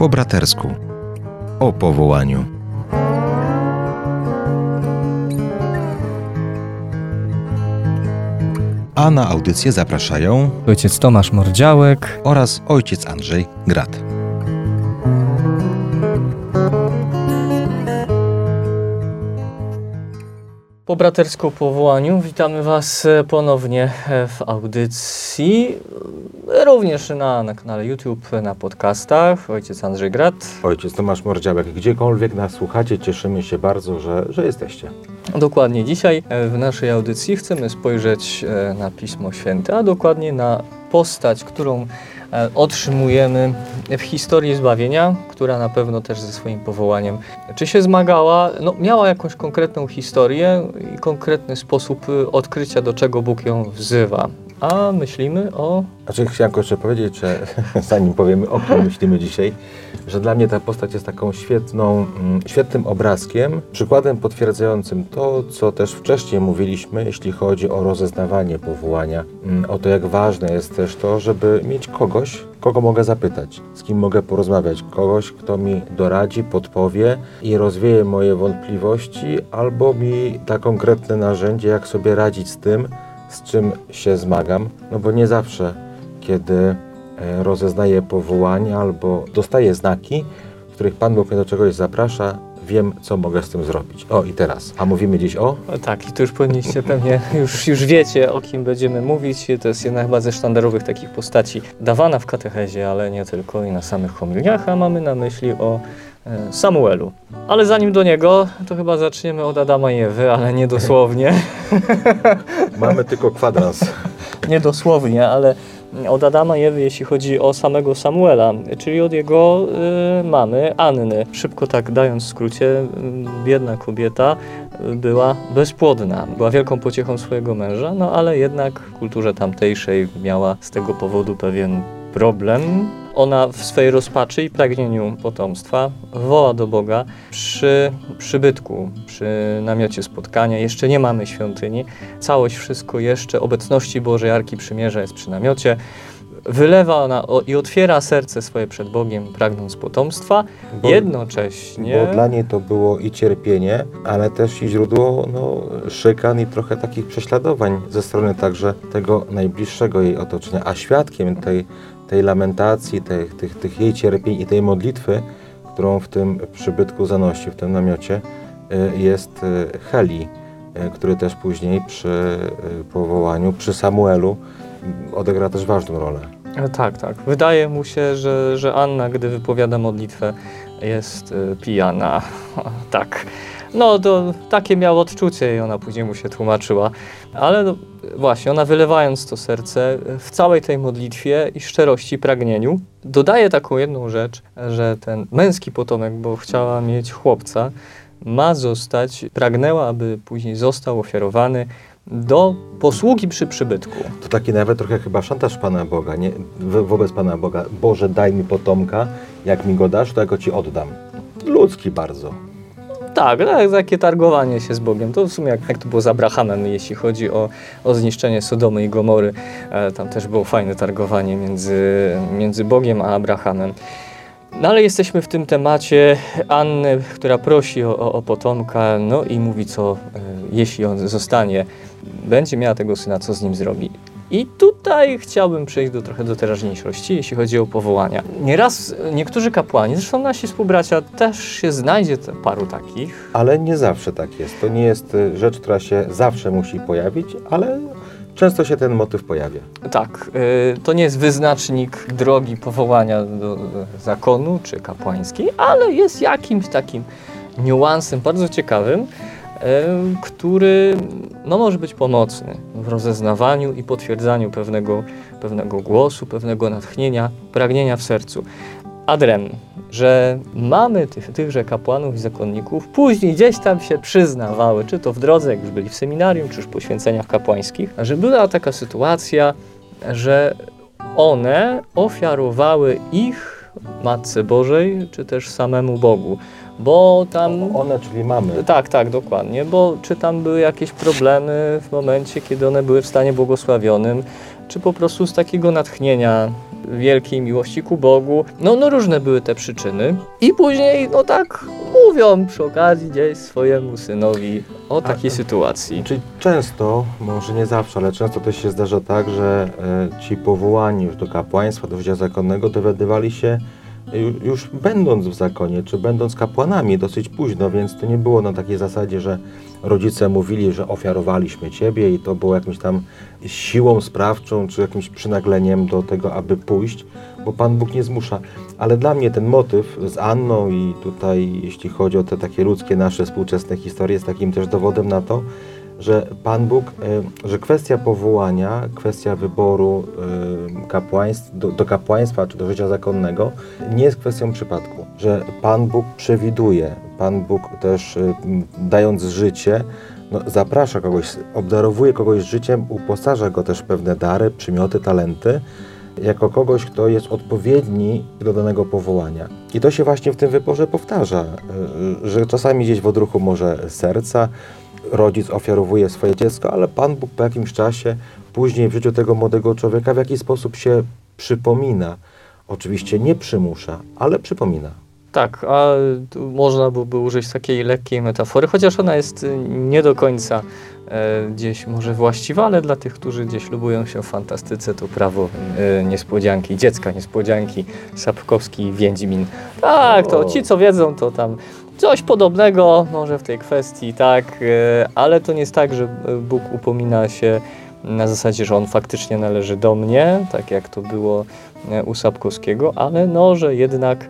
Po bratersku. O powołaniu. A na audycję zapraszają Ojciec Tomasz Mordziałek. oraz ojciec Andrzej Grat. Po bratersku powołaniu witamy Was e, ponownie e, w audycji, e, również na, na kanale YouTube, na podcastach. Ojciec Andrzej Grat. Ojciec Tomasz Mordziałek, gdziekolwiek nas słuchacie, cieszymy się bardzo, że, że jesteście. Dokładnie dzisiaj w naszej audycji chcemy spojrzeć na Pismo Święte, a dokładnie na postać, którą otrzymujemy w historii zbawienia, która na pewno też ze swoim powołaniem czy się zmagała, no miała jakąś konkretną historię i konkretny sposób y, odkrycia, do czego Bóg ją wzywa. A myślimy o Znaczy chciałem jeszcze powiedzieć, że zanim powiemy o kim myślimy dzisiaj, że dla mnie ta postać jest taką świetną, mm, świetnym obrazkiem, przykładem potwierdzającym to, co też wcześniej mówiliśmy, jeśli chodzi o rozeznawanie powołania, mm, o to jak ważne jest też to, żeby mieć kogoś, kogo mogę zapytać, z kim mogę porozmawiać, kogoś, kto mi doradzi, podpowie i rozwieje moje wątpliwości, albo mi da konkretne narzędzie, jak sobie radzić z tym, z czym się zmagam, no bo nie zawsze, kiedy e, rozeznaję powołanie albo dostaję znaki, w których Pan Bóg mnie do czegoś zaprasza, wiem, co mogę z tym zrobić. O, i teraz. A mówimy dziś o? O, Tak, i tu już powinniście pewnie, już, już wiecie o kim będziemy mówić. To jest jedna chyba ze sztandarowych takich postaci dawana w katechezie, ale nie tylko i na samych homiliach, a mamy na myśli o Samuelu. Ale zanim do niego, to chyba zaczniemy od Adama i Ewy, ale nie dosłownie. Mamy tylko kwadrans. nie dosłownie, ale od Adama i Ewy, jeśli chodzi o samego Samuela, czyli od jego y, mamy Anny. Szybko tak dając w skrócie, biedna kobieta y, była bezpłodna. Była wielką pociechą swojego męża, no ale jednak w kulturze tamtejszej miała z tego powodu pewien problem. Ona w swej rozpaczy i pragnieniu potomstwa woła do Boga przy przybytku, przy namiocie spotkania. Jeszcze nie mamy świątyni. Całość, wszystko jeszcze obecności Bożej Arki Przymierza jest przy namiocie. Wylewa ona i otwiera serce swoje przed Bogiem, pragnąc potomstwa. Bo- Jednocześnie... Bo dla niej to było i cierpienie, ale też i źródło no, szykan i trochę takich prześladowań ze strony także tego najbliższego jej otoczenia. A świadkiem tej, tej lamentacji, tych, tych, tych jej cierpień i tej modlitwy, którą w tym przybytku zanosi, w tym namiocie, y, jest y, Heli, y, który też później przy powołaniu, przy Samuelu odegra też ważną rolę. E, Tak, tak. Wydaje mu się, że, że Anna, gdy wypowiada modlitwę, jest pijana. tak. No, to takie miała odczucie i ona później mu się tłumaczyła. Ale no, właśnie, ona wylewając to serce w całej tej modlitwie i szczerości, pragnieniu, dodaje taką jedną rzecz, że ten męski potomek, bo chciała mieć chłopca, ma zostać, pragnęła, aby później został ofiarowany do posługi przy przybytku. To taki nawet trochę chyba szantaż Pana Boga, nie? Wo- wobec Pana Boga. Boże, daj mi potomka, jak mi go dasz, to ja go Ci oddam. Ludzki bardzo. Tak, tak, takie targowanie się z Bogiem. To w sumie jak, jak to było z Abrahamem, jeśli chodzi o, o zniszczenie Sodomy i Gomory. E, tam też było fajne targowanie między, między Bogiem a Abrahamem. No ale jesteśmy w tym temacie Anny, która prosi o, o, o potomka, no i mówi, co e, jeśli on zostanie, będzie miała tego syna, co z nim zrobi. I tutaj chciałbym przejść do, trochę do teraźniejszości, jeśli chodzi o powołania. Nieraz niektórzy kapłani, zresztą nasi współbracia, też się znajdzie paru takich, Ale nie zawsze tak jest. To nie jest y, rzecz, która się zawsze musi pojawić, ale często się ten motyw pojawia. Tak, y, to nie jest wyznacznik drogi powołania do zakonu czy kapłańskiej, ale jest jakimś takim niuansem bardzo ciekawym, który no, może być pomocny w rozeznawaniu i potwierdzaniu pewnego, pewnego głosu, pewnego natchnienia, pragnienia w sercu. Adrem, że mamy tych, tychże kapłanów i zakonników, później gdzieś tam się przyznawały, czy to w drodze, jak już byli w seminarium, czy już po święceniach kapłańskich, że była taka sytuacja, że one ofiarowały ich Matce Bożej, czy też samemu Bogu, bo tam... One, czyli mamy. Tak, tak, dokładnie, bo czy tam były jakieś problemy w momencie, kiedy one były w stanie błogosławionym, czy po prostu z takiego natchnienia wielkiej miłości ku Bogu. No, no różne były te przyczyny. I później, no tak mówią przy okazji gdzieś swojemu synowi o takiej A- sytuacji. Czyli często, może nie zawsze, ale często też się zdarza tak, że e, ci powołani już do kapłaństwa, do życia zakonnego dowiadywali się już będąc w zakonie, czy będąc kapłanami dosyć późno, więc to nie było na takiej zasadzie, że rodzice mówili, że ofiarowaliśmy Ciebie i to było jakimś tam siłą sprawczą, czy jakimś przynagleniem do tego, aby pójść, bo Pan Bóg nie zmusza. Ale dla mnie ten motyw z Anną i tutaj, jeśli chodzi o te takie ludzkie nasze współczesne historie, jest takim też dowodem na to, że Pan Bóg, e, że kwestia powołania, kwestia wyboru e, kapłaństw, do, do kapłaństwa czy do życia zakonnego nie jest kwestią przypadku. Że Pan Bóg przewiduje, Pan Bóg też e, dając życie, no, zaprasza kogoś, obdarowuje kogoś życiem, uposaża go też pewne dary, przymioty, talenty, jako kogoś, kto jest odpowiedni do danego powołania. I to się właśnie w tym wyborze powtarza, że czasami gdzieś w odruchu może serca rodzic ofiarowuje swoje dziecko, ale Pan Bóg po jakimś czasie, później w życiu tego młodego człowieka w jakiś sposób się przypomina. Oczywiście nie przymusza, ale przypomina. Tak, a można byłoby użyć takiej lekkiej metafory, chociaż ona jest y, nie do końca e, gdzieś może właściwa, ale dla tych, którzy gdzieś lubują się w fantastyce, to prawo e, niespodzianki, dziecka niespodzianki, Sapkowski i Więdzimin. Tak, to ci, co wiedzą, to tam coś podobnego może w tej kwestii, tak, e, ale to nie jest tak, że e, Bóg upomina się na zasadzie, że on faktycznie należy do mnie, tak jak to było e, u Sapkowskiego, ale no, że jednak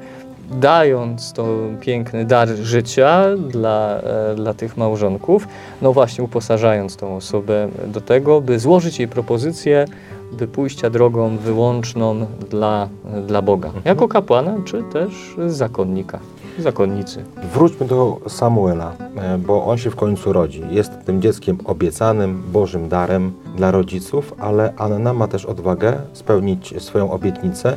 dając to piękny dar życia dla, dla tych małżonków, no właśnie uposażając tą osobę do tego, by złożyć jej propozycję, by pójścia drogą wyłączną dla, dla Boga, jako kapłana, czy też zakonnika, zakonnicy. Wróćmy do Samuela, e, bo on się w końcu rodzi. Jest tym dzieckiem obiecanym, Bożym darem dla rodziców, ale Anna ma też odwagę spełnić swoją obietnicę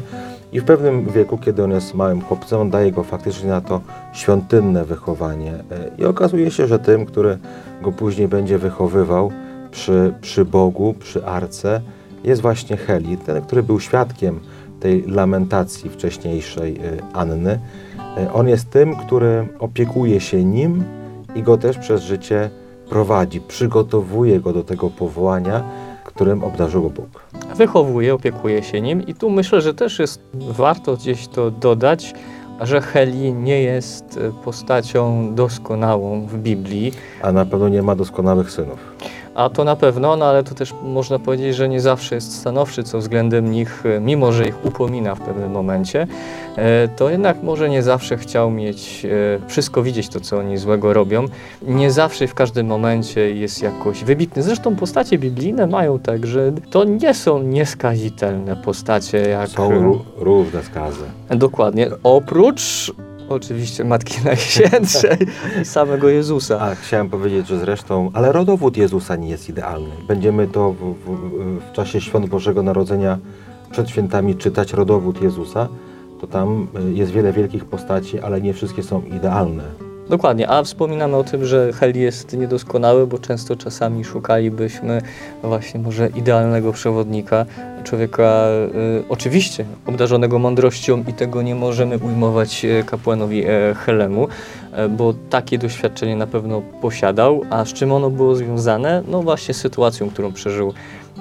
i w pewnym wieku, kiedy on jest małym chłopcem, on daje go faktycznie na to świątynne wychowanie. E, I okazuje się, że tym, który go później będzie wychowywał przy, przy Bogu, przy Arce, jest właśnie Heli, ten, który był świadkiem tej lamentacji wcześniejszej e, Anny. E, On jest tym, który opiekuje się nim i go też przez życie prowadzi, przygotowuje go do tego powołania, którym obdarzył go Bóg. Wychowuje, opiekuje się nim i tu myślę, że też jest warto gdzieś to dodać, że Heli nie jest e, postacią doskonałą w Biblii, A na pewno nie ma doskonałych synów. A to na pewno, no ale to też można powiedzieć, że nie zawsze jest stanowczy co względem nich, e, mimo że ich upomina w pewnym momencie, e, to jednak może nie zawsze chciał mieć, e, wszystko widzieć to, co oni złego robią. Nie zawsze w każdym momencie jest jakoś wybitny. Zresztą postacie biblijne mają tak, że to nie są nieskazitelne postacie, jak... Są ró- różne skazy. Dokładnie. Oprócz oczywiście Matki Najświętszej i samego Jezusa. A chciałem powiedzieć, że zresztą, ale rodowód Jezusa nie jest idealny. Będziemy to w, w, w czasie świąt Bożego Narodzenia przed świętami czytać rodowód Jezusa. To tam y, jest wiele wielkich postaci, ale nie wszystkie są idealne. Dokładnie, a wspominamy o tym, że Heli jest niedoskonały, bo często czasami szukalibyśmy właśnie może idealnego przewodnika, człowieka y, oczywiście obdarzonego mądrością i tego nie możemy ujmować e, kapłanowi e, Helemu, e, bo takie doświadczenie na pewno posiadał, a z czym ono było związane? No właśnie z sytuacją, którą przeżył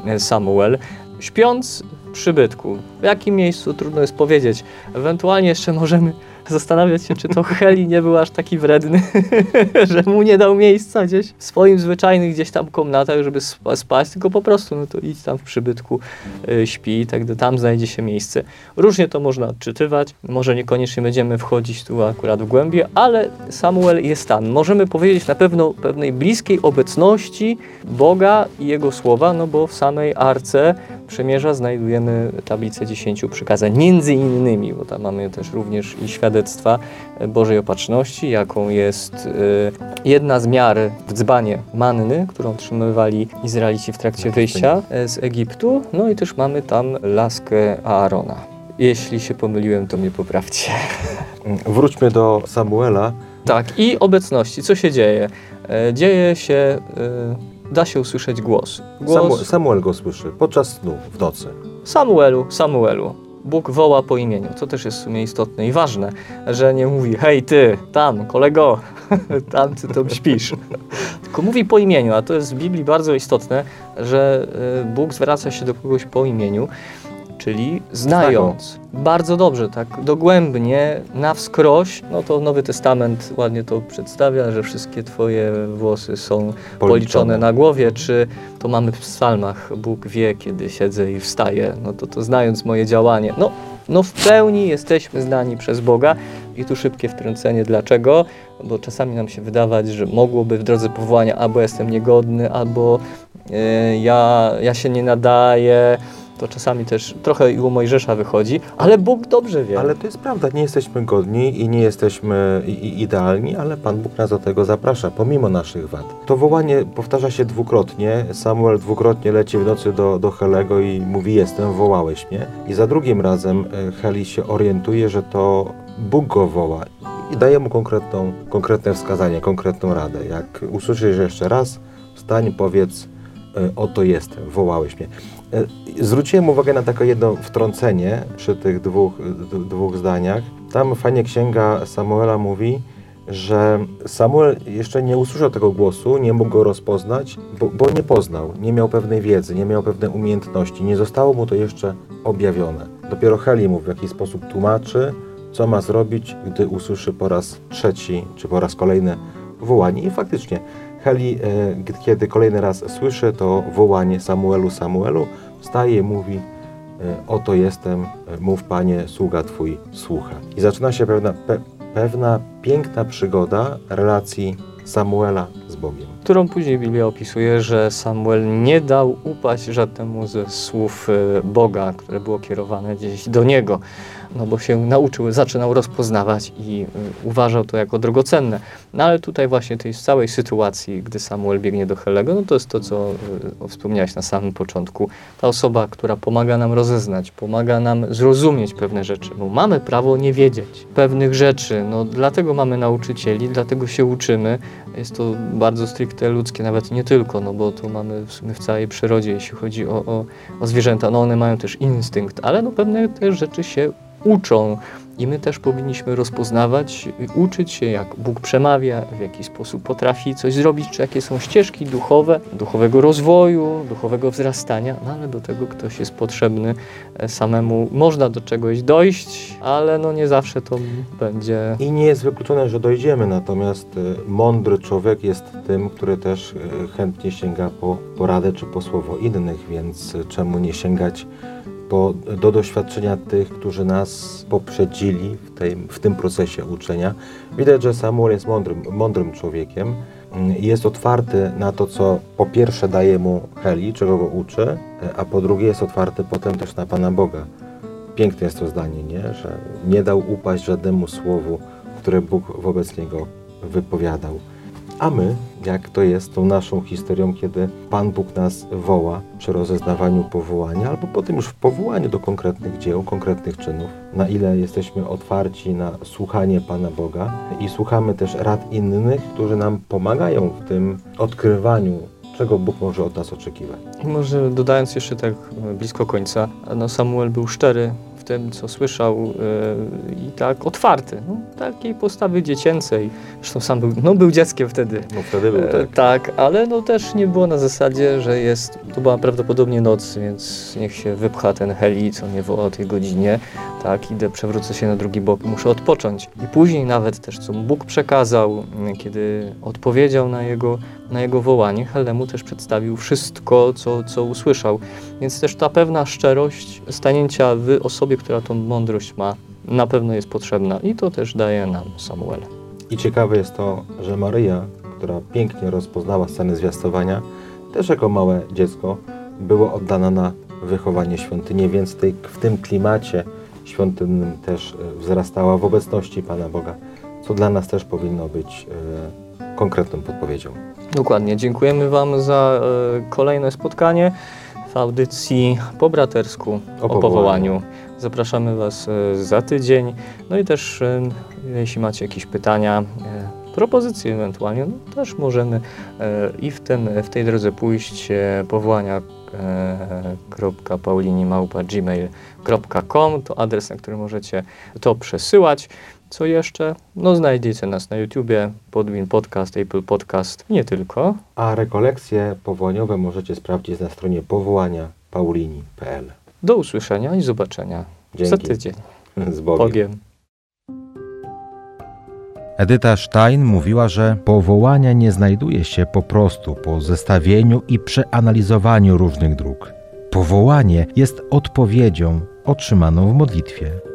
e, Samuel. Śpiąc przybytku, w jakim miejscu trudno jest powiedzieć, ewentualnie jeszcze możemy zastanawiać się, czy to Heli nie był aż taki wredny, że mu nie dał miejsca gdzieś w swoim zwyczajnych gdzieś tam komnatach, żeby spa- spać, tylko po prostu no to idź tam w przybytku, y, śpi tak dalej, tam znajdzie się miejsce. Różnie to można odczytywać, może niekoniecznie będziemy wchodzić tu akurat w głębie, ale Samuel jest tam. Możemy powiedzieć na pewno pewnej bliskiej obecności Boga i Jego słowa, no bo w samej Arce Przymierza znajdujemy tablicę dziesięciu przykazań, między innymi, bo tam mamy też również i świadectwa Bożej Opatrzności, jaką jest e, jedna z miar w dzbanie manny, którą otrzymywali Izraelici w trakcie wyjścia e, z Egiptu, no i też mamy tam laskę Aarona. Jeśli się pomyliłem, to mnie poprawcie. Wróćmy do Samuela. Tak, i obecności. Co się dzieje? E, Dzieje się, e, da się usłyszeć głos. Głos Samuel go słyszy podczas snu w nocy. Samuelu, Samuelu. Bóg woła po imieniu. To też jest w sumie istotne i ważne, że nie mówi hej ty, tam, kolego, tam ty to śpisz. Tylko mówi po imieniu, a to jest w Biblii bardzo istotne, że y, Bóg zwraca się do kogoś po imieniu, czyli znając. Bardzo dobrze, tak dogłębnie, na wskroś, no to Nowy Testament ładnie to przedstawia, że wszystkie twoje włosy są policzone. na głowie, czy to mamy w psalmach, Bóg wie, kiedy siedzę i wstaję, no to to znając moje działanie, no, no w pełni jesteśmy znani przez Boga. I tu szybkie wtrącenie, dlaczego? Bo czasami nam się wydawać, że mogłoby w drodze powołania albo jestem niegodny, albo e, ja, ja się nie nadaję, to czasami też trochę i u Mojżesza wychodzi, ale Bóg dobrze wie. Ale to jest prawda, nie jesteśmy godni i nie jesteśmy idealni, ale Pan Bóg nas do tego zaprasza, pomimo naszych wad. To wołanie powtarza się dwukrotnie. Samuel dwukrotnie leci w nocy do, do Helego i mówi: Jestem, wołałeś mnie. I za drugim razem e, Heli się orientuje, że to Bóg go woła i daje mu konkretną, konkretne wskazanie, konkretną radę. Jak usłyszysz jeszcze raz, wstań, powiedz: e, Oto jestem, wołałeś mnie. E, Zwróciłem uwagę na takie jedno wtrącenie przy tych dwóch, dwóch zdaniach. Tam fajnie księga Samuela mówi, że Samuel jeszcze nie usłyszał tego głosu, nie mógł go rozpoznać, bo, bo nie poznał, nie miał pewnej wiedzy, nie miał pewnej umiejętności, nie zostało mu to jeszcze objawione. Dopiero Heli mu w jakiś sposób tłumaczy, co ma zrobić, gdy usłyszy po raz trzeci czy po raz kolejny wołanie. I faktycznie Heli, e, kiedy kolejny raz słyszy to wołanie Samuelu, Samuelu, wstaje i mówi: e, Oto jestem, e, mów panie, sługa twój słucha. I zaczyna się pewna, pe, pewna piękna przygoda relacji Samuela z Bogiem. którą później Biblia opisuje, że Samuel nie dał upaść żadnemu ze słów e, Boga, które było kierowane gdzieś do niego, no bo się nauczył, zaczynał rozpoznawać i e, uważał to jako drogocenne. No ale tutaj właśnie tej całej sytuacji, gdy Samuel biegnie do Helego, no to jest to, co e, wspomniałeś na samym początku. Ta osoba, która pomaga nam rozeznać, pomaga nam zrozumieć pewne rzeczy, bo mamy prawo nie wiedzieć pewnych rzeczy, no dlatego mamy nauczycieli, dlatego się uczymy, jest to bardzo stricte ludzkie, nawet nie tylko, no bo to mamy w sumie w całej przyrodzie, jeśli chodzi o, o, o zwierzęta. No one mają też instynkt, ale no pewne też rzeczy się uczą i my też powinniśmy rozpoznawać, uczyć się, jak Bóg przemawia, w jaki sposób potrafi coś zrobić, czy jakie są ścieżki duchowe, duchowego rozwoju, duchowego wzrastania, no ale do tego ktoś jest potrzebny e, samemu. Można do czegoś dojść, ale no nie zawsze to będzie I nie jest wykluczone, że dojdziemy, natomiast e, mądry człowiek jest tym, który też e, chętnie sięga po poradę czy po słowo innych, więc czemu nie sięgać po, do doświadczenia tych, którzy nas poprzedzili w, tej, w tym procesie uczenia. Widać, że Samuel jest mądrym, mądrym człowiekiem mm, jest otwarty na to, co po pierwsze daje mu Heli, czego go uczy, e, a po drugie jest otwarty potem też na Pana Boga. Piękne jest to zdanie, nie? że nie dał upaść żadnemu słowu, które Bóg wobec niego wypowiadał. A my, jak to jest tą naszą historią, kiedy Pan Bóg nas woła przy rozeznawaniu powołania, albo potem już w powołaniu do konkretnych dzieł, konkretnych czynów, na ile jesteśmy otwarci na słuchanie Pana Boga i słuchamy też rad innych, którzy nam pomagają w tym odkrywaniu, czego Bóg może od nas oczekiwać. Może dodając jeszcze tak e, blisko końca, no Samuel był szczery w tym, co słyszał e, i tak otwarty, no, takiej postawy dziecięcej. Zresztą sam był, no, był dzieckiem wtedy. No wtedy był E, tak. tak, ale no też nie było na zasadzie, że jest, to była prawdopodobnie noc, więc niech się wypcha ten heli, co nie woła o tej godzinie, tak, idę, przewrócę się na drugi bok, muszę odpocząć. I później nawet też, co mu Bóg przekazał, kiedy odpowiedział na jego, na jego wołanie, Helemu też przedstawił wszystko, co, co usłyszał. Więc też ta pewna szczerość stanięcia w osobie, która tą mądrość ma, na pewno jest potrzebna i to też daje nam Samuel. I ciekawe jest to, że Maryja, która pięknie rozpoznała sceny zwiastowania, też jako małe dziecko była oddana na wychowanie świątyni, więc tej, w tym klimacie świątynnym też e, wzrastała w obecności Pana Boga, co dla nas też powinno być e, konkretną podpowiedzią. Dokładnie. Dziękujemy Wam za e, kolejne spotkanie w audycji po bratersku o, powołaniu. powołaniu. Zapraszamy Was e, za tydzień. No i też, e, jeśli macie jakieś pytania, propozycje ewentualnie, no też możemy i w, tym, w tej drodze pójść powołania www.paulinimałpa.gmail.com to adres, na który możecie to przesyłać. Co jeszcze? No znajdziecie nas na YouTubie, Podwin Podcast, Apple Podcast, nie tylko. A rekolekcje powołaniowe możecie sprawdzić na stronie powołania paulini.pl. Do usłyszenia i zobaczenia za Dzięki. tydzień. Z Bogiem. Bogiem. Edyta Stein mówiła, że powołania nie znajduje się po prostu po zestawieniu i przeanalizowaniu różnych dróg. Powołanie jest odpowiedzią otrzymaną w modlitwie.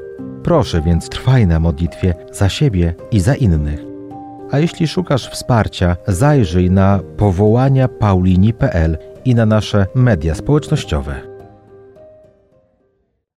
Proszę więc trwaj na modlitwie za siebie i za innych. A jeśli szukasz wsparcia, zajrzyj na powołania paulini.pl i na nasze media społecznościowe.